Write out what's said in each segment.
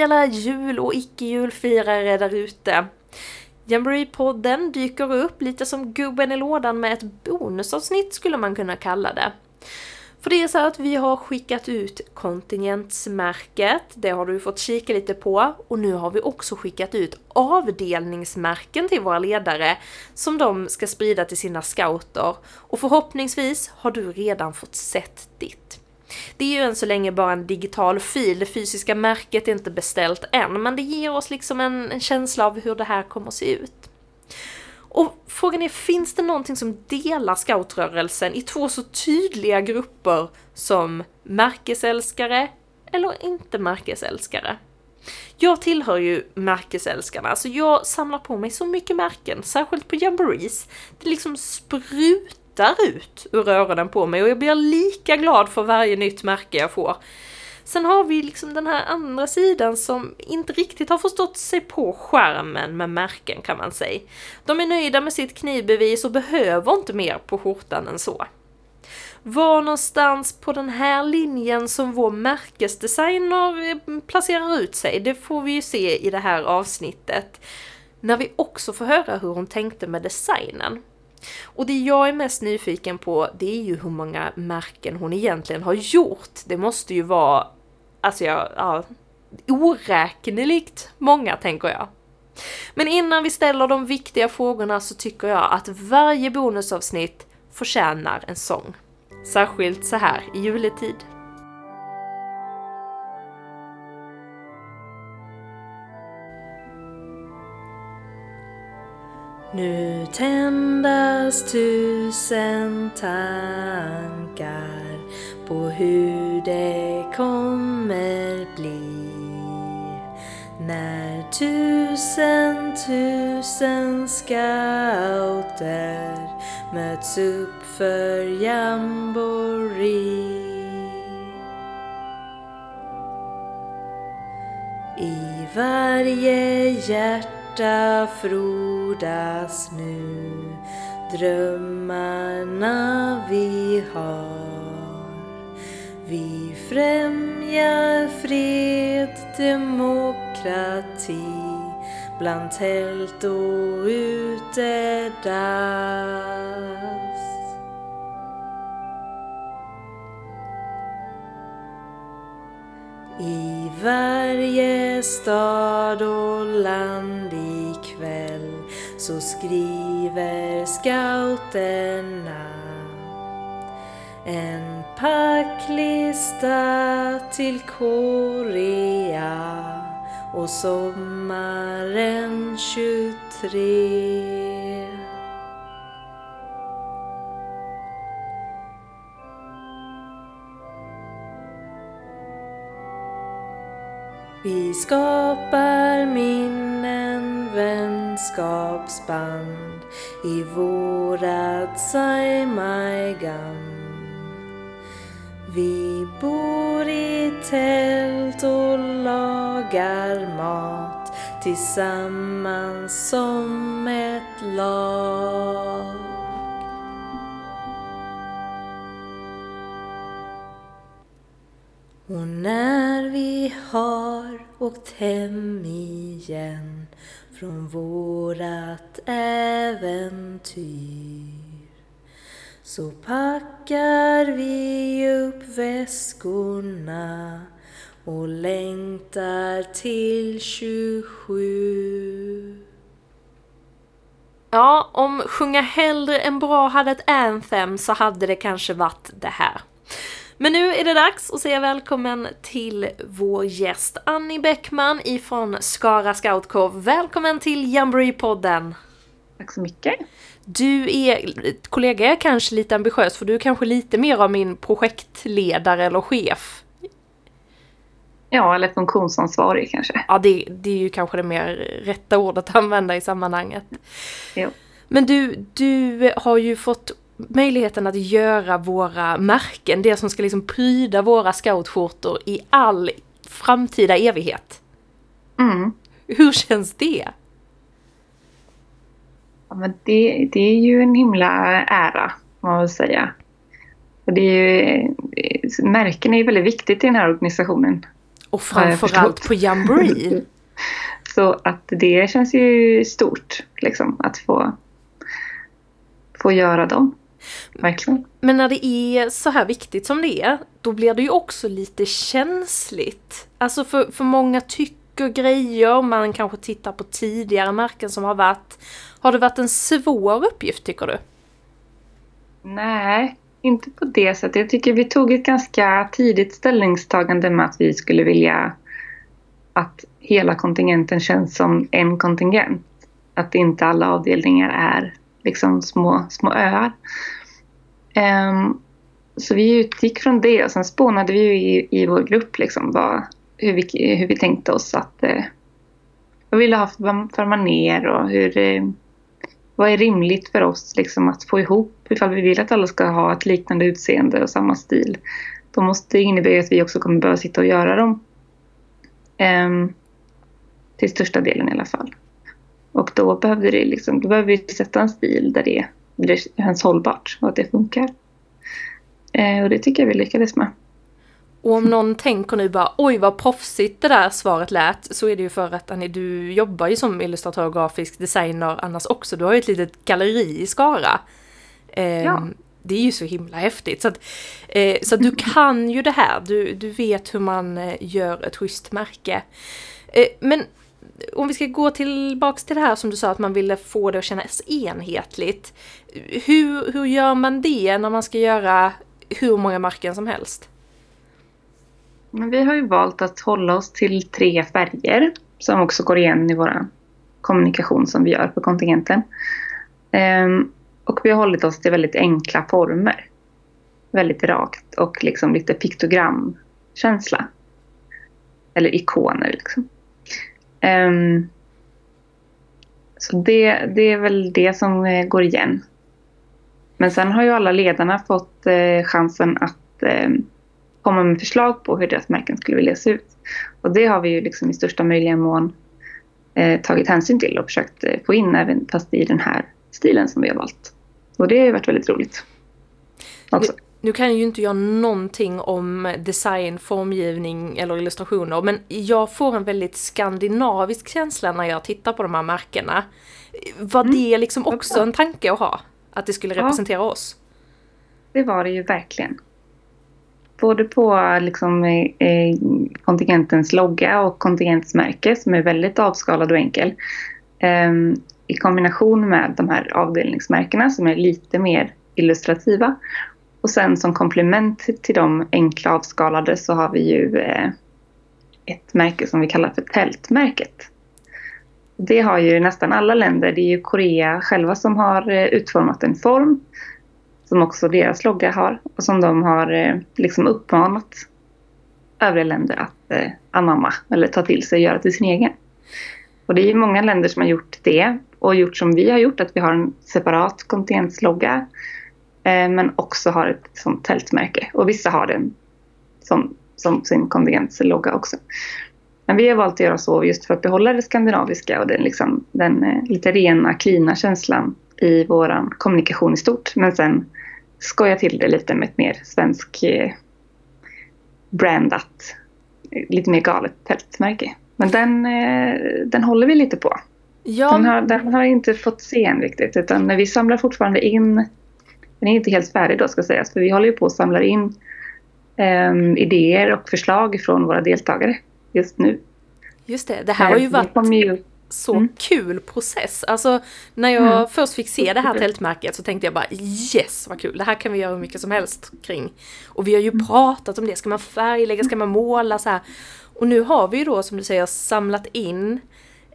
Hej alla jul och icke-julfirare där ute! Jamboree-podden dyker upp lite som gubben i lådan med ett bonusavsnitt skulle man kunna kalla det. För det är så att vi har skickat ut kontingentsmärket, det har du fått kika lite på, och nu har vi också skickat ut avdelningsmärken till våra ledare som de ska sprida till sina scouter. Och förhoppningsvis har du redan fått sett ditt. Det är ju än så länge bara en digital fil, det fysiska märket är inte beställt än, men det ger oss liksom en, en känsla av hur det här kommer att se ut. Och frågan är, finns det någonting som delar scoutrörelsen i två så tydliga grupper som märkesälskare eller inte märkesälskare? Jag tillhör ju märkesälskarna, så jag samlar på mig så mycket märken, särskilt på jamborees. Det liksom sprutar ut ur öronen på mig och jag blir lika glad för varje nytt märke jag får. Sen har vi liksom den här andra sidan som inte riktigt har förstått sig på skärmen med märken kan man säga. De är nöjda med sitt knivbevis och behöver inte mer på skjortan än så. Var någonstans på den här linjen som vår märkesdesigner eh, placerar ut sig, det får vi ju se i det här avsnittet. När vi också får höra hur hon tänkte med designen. Och det jag är mest nyfiken på, det är ju hur många märken hon egentligen har gjort. Det måste ju vara alltså jag, ja, oräkneligt många tänker jag. Men innan vi ställer de viktiga frågorna så tycker jag att varje bonusavsnitt förtjänar en sång. Särskilt så här i juletid. Nu tändas tusen tankar på hur det kommer bli när tusen tusen scouter möts upp för jamboree. I varje hjärta frodas nu. Drömmarna vi har. Vi främjar fred, demokrati. Bland tält och utedass. I varje stad och land så skriver scouterna en packlista till Korea och sommaren 23. Vi skapar minnen, vänskapsband i vårat Saimaigam vi bor i tält och lagar mat tillsammans som ett lag. Och när vi har åkt hem igen från vårat äventyr så packar vi upp väskorna och längtar till 27. Ja, om Sjunga hellre än bra hade ett anthem så hade det kanske varit det här. Men nu är det dags att säga välkommen till vår gäst Annie Bäckman ifrån Skara Scoutkår. Välkommen till Jamboree-podden! Tack så mycket! Du är, kollega är kanske lite ambitiös för du är kanske lite mer av min projektledare eller chef. Ja, eller funktionsansvarig kanske. Ja, det, det är ju kanske det mer rätta ordet att använda i sammanhanget. Jo. Men du, du har ju fått möjligheten att göra våra märken, det som ska liksom pryda våra scoutskjortor i all framtida evighet. Mm. Hur känns det? Ja, men det, det är ju en himla ära, man väl säga. Och det är ju, märken är ju väldigt viktigt i den här organisationen. Och framförallt på Jamboree. Så att det känns ju stort liksom att få, få göra dem. Verkligen. Men när det är så här viktigt som det är, då blir det ju också lite känsligt. Alltså för, för många tycker grejer, man kanske tittar på tidigare märken som har varit. Har det varit en svår uppgift tycker du? Nej, inte på det sättet. Jag tycker vi tog ett ganska tidigt ställningstagande med att vi skulle vilja att hela kontingenten känns som en kontingent. Att inte alla avdelningar är liksom små, små öar. Um, så vi utgick från det och sen spånade vi i, i vår grupp liksom vad, hur, vi, hur vi tänkte oss att eh, vad vi ville ha för, för maner och hur, eh, vad är rimligt för oss liksom, att få ihop ifall vi vill att alla ska ha ett liknande utseende och samma stil. Då måste det innebära att vi också kommer behöva sitta och göra dem. Um, till största delen i alla fall. Och då behövde det liksom, då behöver vi sätta en stil där det, där det känns hållbart och att det funkar. Eh, och det tycker jag vi lyckades med. Och om någon tänker nu bara oj vad proffsigt det där svaret lät så är det ju för att Annie, du jobbar ju som illustratör och grafisk designer annars också. Du har ju ett litet galleri i Skara. Eh, ja. Det är ju så himla häftigt. Så, att, eh, så att du kan ju det här, du, du vet hur man eh, gör ett schysst märke. Eh, men om vi ska gå tillbaks till det här som du sa att man ville få det att kännas enhetligt. Hur, hur gör man det när man ska göra hur många märken som helst? Men vi har ju valt att hålla oss till tre färger som också går igen i vår kommunikation som vi gör på kontingenten. Um, och vi har hållit oss till väldigt enkla former. Väldigt rakt och liksom lite piktogramkänsla. Eller ikoner liksom. Um, så det, det är väl det som eh, går igen. Men sen har ju alla ledarna fått eh, chansen att eh, komma med förslag på hur deras märken skulle vilja se ut. Och det har vi ju liksom i största möjliga mån eh, tagit hänsyn till och försökt eh, få in även fast i den här stilen som vi har valt. Och det har ju varit väldigt roligt. Också. Nu kan jag ju inte göra någonting om design, formgivning eller illustrationer men jag får en väldigt skandinavisk känsla när jag tittar på de här märkena. Var mm. det liksom också en tanke att ha? Att det skulle representera ja. oss? Det var det ju verkligen. Både på liksom, eh, kontingentens logga och kontingentmärke som är väldigt avskalad och enkel. Eh, I kombination med de här avdelningsmärkena som är lite mer illustrativa och sen som komplement till de enkla avskalade så har vi ju eh, ett märke som vi kallar för tältmärket. Det har ju nästan alla länder. Det är ju Korea själva som har eh, utformat en form som också deras logga har och som de har eh, liksom uppmanat övriga länder att eh, anamma eller ta till sig och göra till sin egen. Och det är ju många länder som har gjort det och gjort som vi har gjort, att vi har en separat kontinentslogga men också har ett sånt tältmärke. Och vissa har den som, som sin kontingentlogga också. Men vi har valt att göra så just för att behålla det skandinaviska och den, liksom, den eh, lite rena, klina känslan i vår kommunikation i stort. Men sen skoja till det lite med ett mer svensk eh, brandat, lite mer galet tältmärke. Men den, den håller vi lite på. Ja. Den, har, den har inte fått se än riktigt utan vi samlar fortfarande in den är inte helt färdig då ska sägas, för vi håller ju på att samla in eh, idéer och förslag från våra deltagare just nu. Just det, det här har ju varit ju... så mm. kul process. Alltså när jag mm. först fick se det här tältmärket så tänkte jag bara yes vad kul, det här kan vi göra hur mycket som helst kring. Och vi har ju pratat om det, ska man färglägga, ska man måla så här. Och nu har vi ju då som du säger samlat in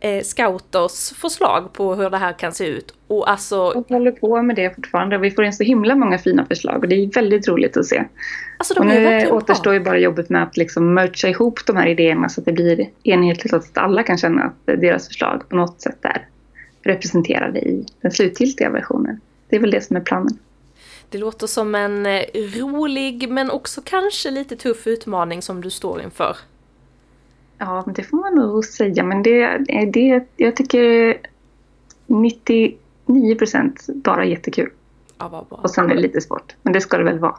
eh, scouters förslag på hur det här kan se ut. Och alltså... Och håller på med det fortfarande. Vi får in så himla många fina förslag och det är väldigt roligt att se. Alltså, de och nu återstår ju bara jobbet med att liksom mercha ihop de här idéerna så att det blir enhetligt så att alla kan känna att deras förslag på något sätt är representerade i den slutgiltiga versionen. Det är väl det som är planen. Det låter som en eh, rolig men också kanske lite tuff utmaning som du står inför. Ja, men det får man nog säga. Men det, det, jag tycker 99 procent bara jättekul. Ja, vad bra. Och sen är det lite svårt. Men det ska det väl vara.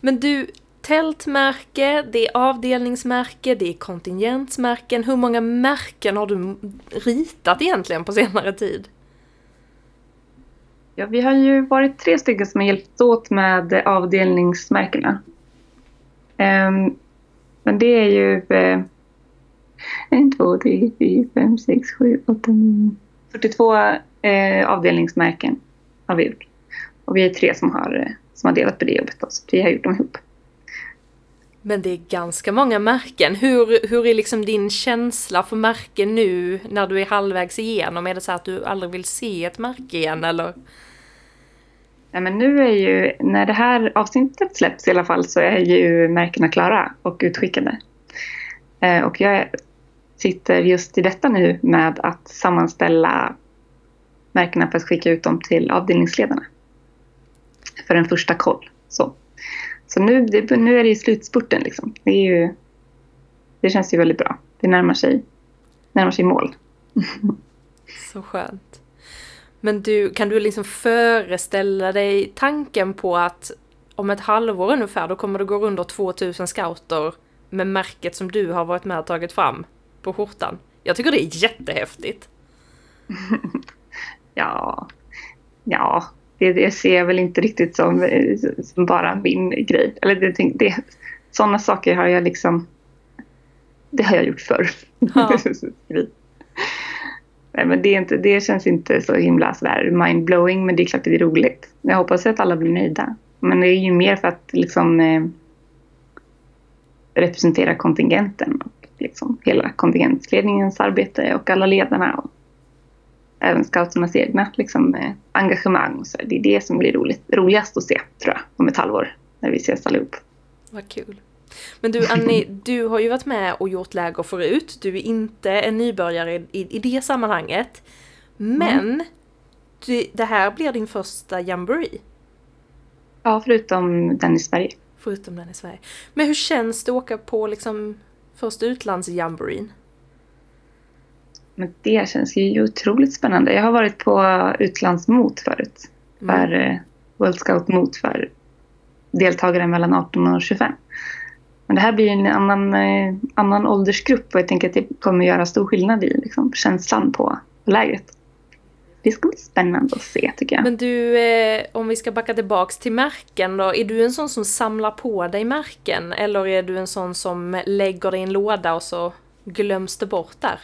Men du, tältmärke, det är avdelningsmärke, det är kontingentmärken. Hur många märken har du ritat egentligen på senare tid? Ja, vi har ju varit tre stycken som har hjälpt åt med avdelningsmärkena. Um, men det är ju uh, en, två, tre, fyra, fem, sex, sju, åtta, nio, 42 uh, avdelningsmärken har vi gjort. Och vi är tre som har, uh, som har delat på det jobbet. Då, så vi har gjort dem ihop. Men det är ganska många märken. Hur, hur är liksom din känsla för märken nu när du är halvvägs igenom? Är det så att du aldrig vill se ett märke igen eller? Nej, men nu är ju, när det här avsnittet släpps i alla fall så är ju märkena klara och utskickade. Eh, och jag sitter just i detta nu med att sammanställa märkena för att skicka ut dem till avdelningsledarna. För en första koll. Så, så nu, det, nu är det i slutspurten liksom. Det, är ju, det känns ju väldigt bra. Det närmar sig, närmar sig mål. Så skönt. Men du, kan du liksom föreställa dig tanken på att om ett halvår ungefär då kommer det gå under 2000 scouter med märket som du har varit med och tagit fram på skjortan. Jag tycker det är jättehäftigt. ja, ja, det, det ser jag väl inte riktigt som, som bara min grej. Eller det, det, sådana saker har jag liksom, det har jag gjort förr. Ja. Nej, men det, är inte, det känns inte så himla mindblowing men det är klart att det är roligt. Jag hoppas att alla blir nöjda. Men det är ju mer för att liksom, eh, representera kontingenten liksom, hela kontingentledningens arbete och alla ledarna och även scouternas egna liksom, eh, engagemang. Så det är det som blir roligt, roligast att se tror jag om ett halvår när vi ses allihop. Vad kul. Men du Annie, du har ju varit med och gjort läger förut. Du är inte en nybörjare i, i det sammanhanget. Men mm. du, det här blir din första jamboree. Ja, förutom den i Sverige. Förutom den i Sverige. Men hur känns det att åka på liksom första utlandsjamboreen? Men det känns ju otroligt spännande. Jag har varit på utlandsmot förut. Mm. För eh, World Scout mot för deltagare mellan 18 och 25. Men det här blir en annan, eh, annan åldersgrupp och jag tänker att det kommer göra stor skillnad i liksom, känslan på lägret. Det ska bli spännande att se tycker jag. Men du, eh, om vi ska backa tillbaks till märken då. Är du en sån som samlar på dig märken? Eller är du en sån som lägger det i en låda och så glöms det bort där?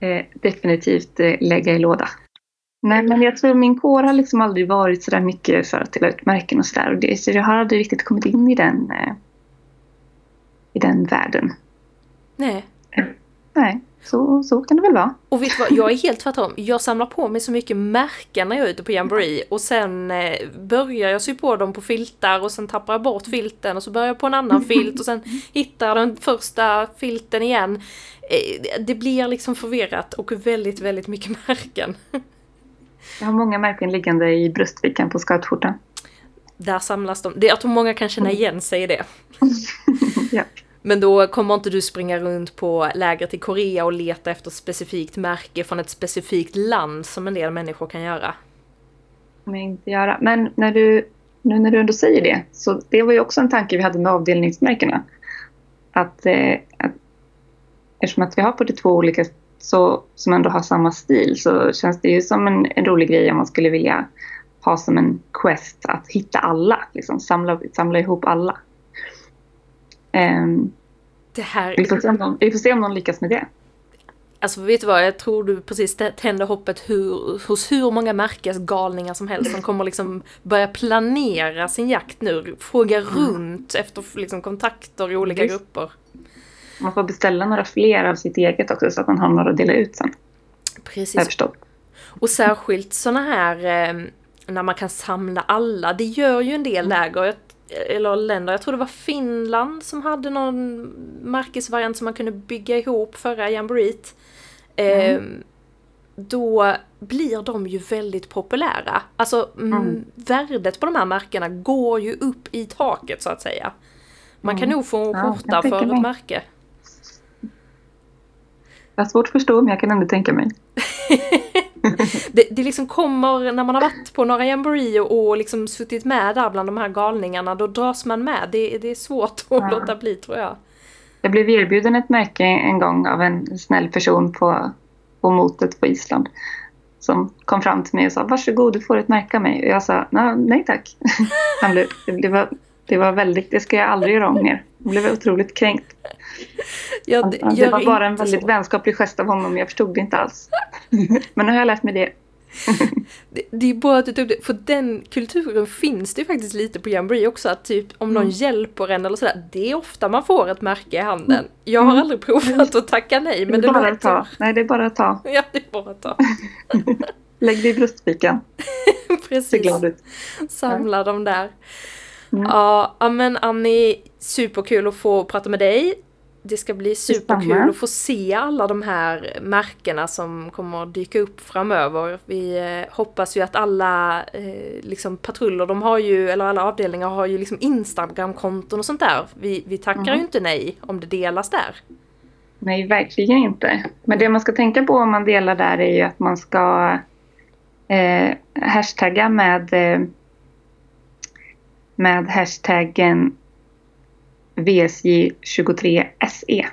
Eh, definitivt eh, lägga i låda. Nej, men jag tror min kår har liksom aldrig varit så där mycket för att dela ut märken och sådär. Så jag har aldrig riktigt kommit in i den eh, i den världen. Nej. Nej, så, så kan det väl vara. Och vet du vad, jag är helt tvärtom. Jag samlar på mig så mycket märken när jag är ute på Jamboree och sen eh, börjar jag sy på dem på filtar och sen tappar jag bort filten och så börjar jag på en annan filt och sen hittar jag den första filten igen. Eh, det blir liksom förvirrat och väldigt, väldigt mycket märken. Jag har många märken liggande i bröstfickan på scoutskjortan. Där samlas de. Jag tror många kan känna igen sig i det. ja. Men då kommer inte du springa runt på lägret i Korea och leta efter specifikt märke från ett specifikt land som en del människor kan göra? kommer jag inte göra. Men när du, nu när du ändå säger det, så det var ju också en tanke vi hade med avdelningsmärkena. Att, eh, att eftersom att vi har 42 olika så, som ändå har samma stil så känns det ju som en, en rolig grej om man skulle vilja ha som en quest att hitta alla, liksom samla, samla ihop alla. Um, det här... vi, får se om någon, vi får se om någon lyckas med det. Alltså vet du vad, jag tror du precis tände hoppet hur, hos hur många märkesgalningar som helst som kommer liksom börja planera sin jakt nu. Fråga mm. runt efter liksom kontakter i olika Visst. grupper. Man får beställa några fler av sitt eget också så att man har några att dela ut sen. Precis. Och särskilt sådana här eh, när man kan samla alla. Det gör ju en del mm. läger, eller länder. Jag tror det var Finland som hade någon märkesvariant som man kunde bygga ihop förra jamboreet. Mm. Eh, då blir de ju väldigt populära. Alltså mm. värdet på de här märkena går ju upp i taket så att säga. Man kan mm. nog få en skjorta ja, för ett märke. Jag har svårt att förstå men jag kan ändå tänka mig. det, det liksom kommer, när man har varit på några jamboree och, och liksom suttit med där bland de här galningarna, då dras man med. Det, det är svårt att Ja. låta bli tror jag. Jag blev erbjuden ett märke en gång av en snäll person på, på motet på Island. Som kom fram till mig och sa varsågod du får ett märke av mig. Och jag sa "Nå, nej tack. Han blev, det, var, det var väldigt, det ska jag aldrig göra om mer. Jag blev otroligt kränkt. Jag, Det gör var bara en väldigt så. vänskaplig gest av honom. Jag förstod det inte alls. Men nu har jag lärt mig det. Det, det är bra att du tog det, för den kulturen finns det faktiskt lite på jamboree också, att typ om någon Mm. hjälper en eller sådär, det är ofta man får ett märke i handen. Jag har Mm. aldrig provat att tacka nej, Det men är det bara låter... att ta. Nej, det är bara att ta. Ja, det är bara att ta. Lägg det i bröstfickan. Precis. glad ut. Samla dem där. Mm. Ja, ja, men Annie, superkul att få prata med dig. Det ska bli superkul att få se alla de här märkena som kommer att dyka upp framöver. Vi eh, hoppas ju att alla eh, liksom patruller, de har ju, eller alla avdelningar har ju liksom Instagram-konton och sånt där. Vi, vi tackar Mhm. ju inte nej om det delas där. Nej, verkligen inte. Men det man ska tänka på om man delar där är ju att man ska eh, hashtagga med, eh, med hashtaggen VSJ23SE.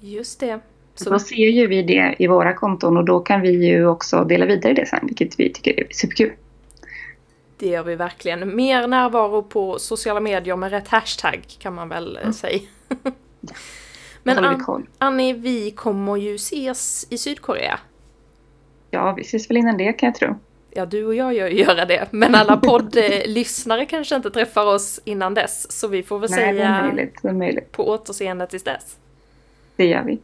Just det. Så då ser ju vi det i våra konton och då kan vi ju också dela vidare det sen, vilket vi tycker är superkul. det gör vi verkligen. Mer närvaro på sociala medier med rätt hashtag kan man väl eh, säga. Men An-. Annie, vi kommer ju ses i Sydkorea. Ja, vi ses väl innan det kan jag tro. Ja, du och jag gör ju göra det, men alla poddlyssnare kanske inte träffar oss innan dess, så vi får väl Nej, säga möjligt. Möjligt. på återseende tills dess. Det gör vi.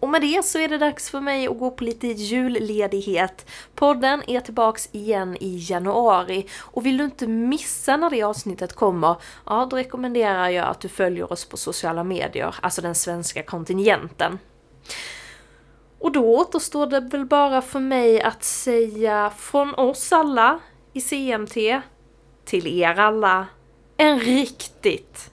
Och med det så är det dags för mig att gå på lite julledighet. Podden är tillbaks igen i januari och vill du inte missa när det avsnittet kommer, ja då rekommenderar jag att du följer oss på sociala medier, alltså den svenska kontingenten. Och då återstår det väl bara för mig att säga från oss alla i CMT till er alla en riktigt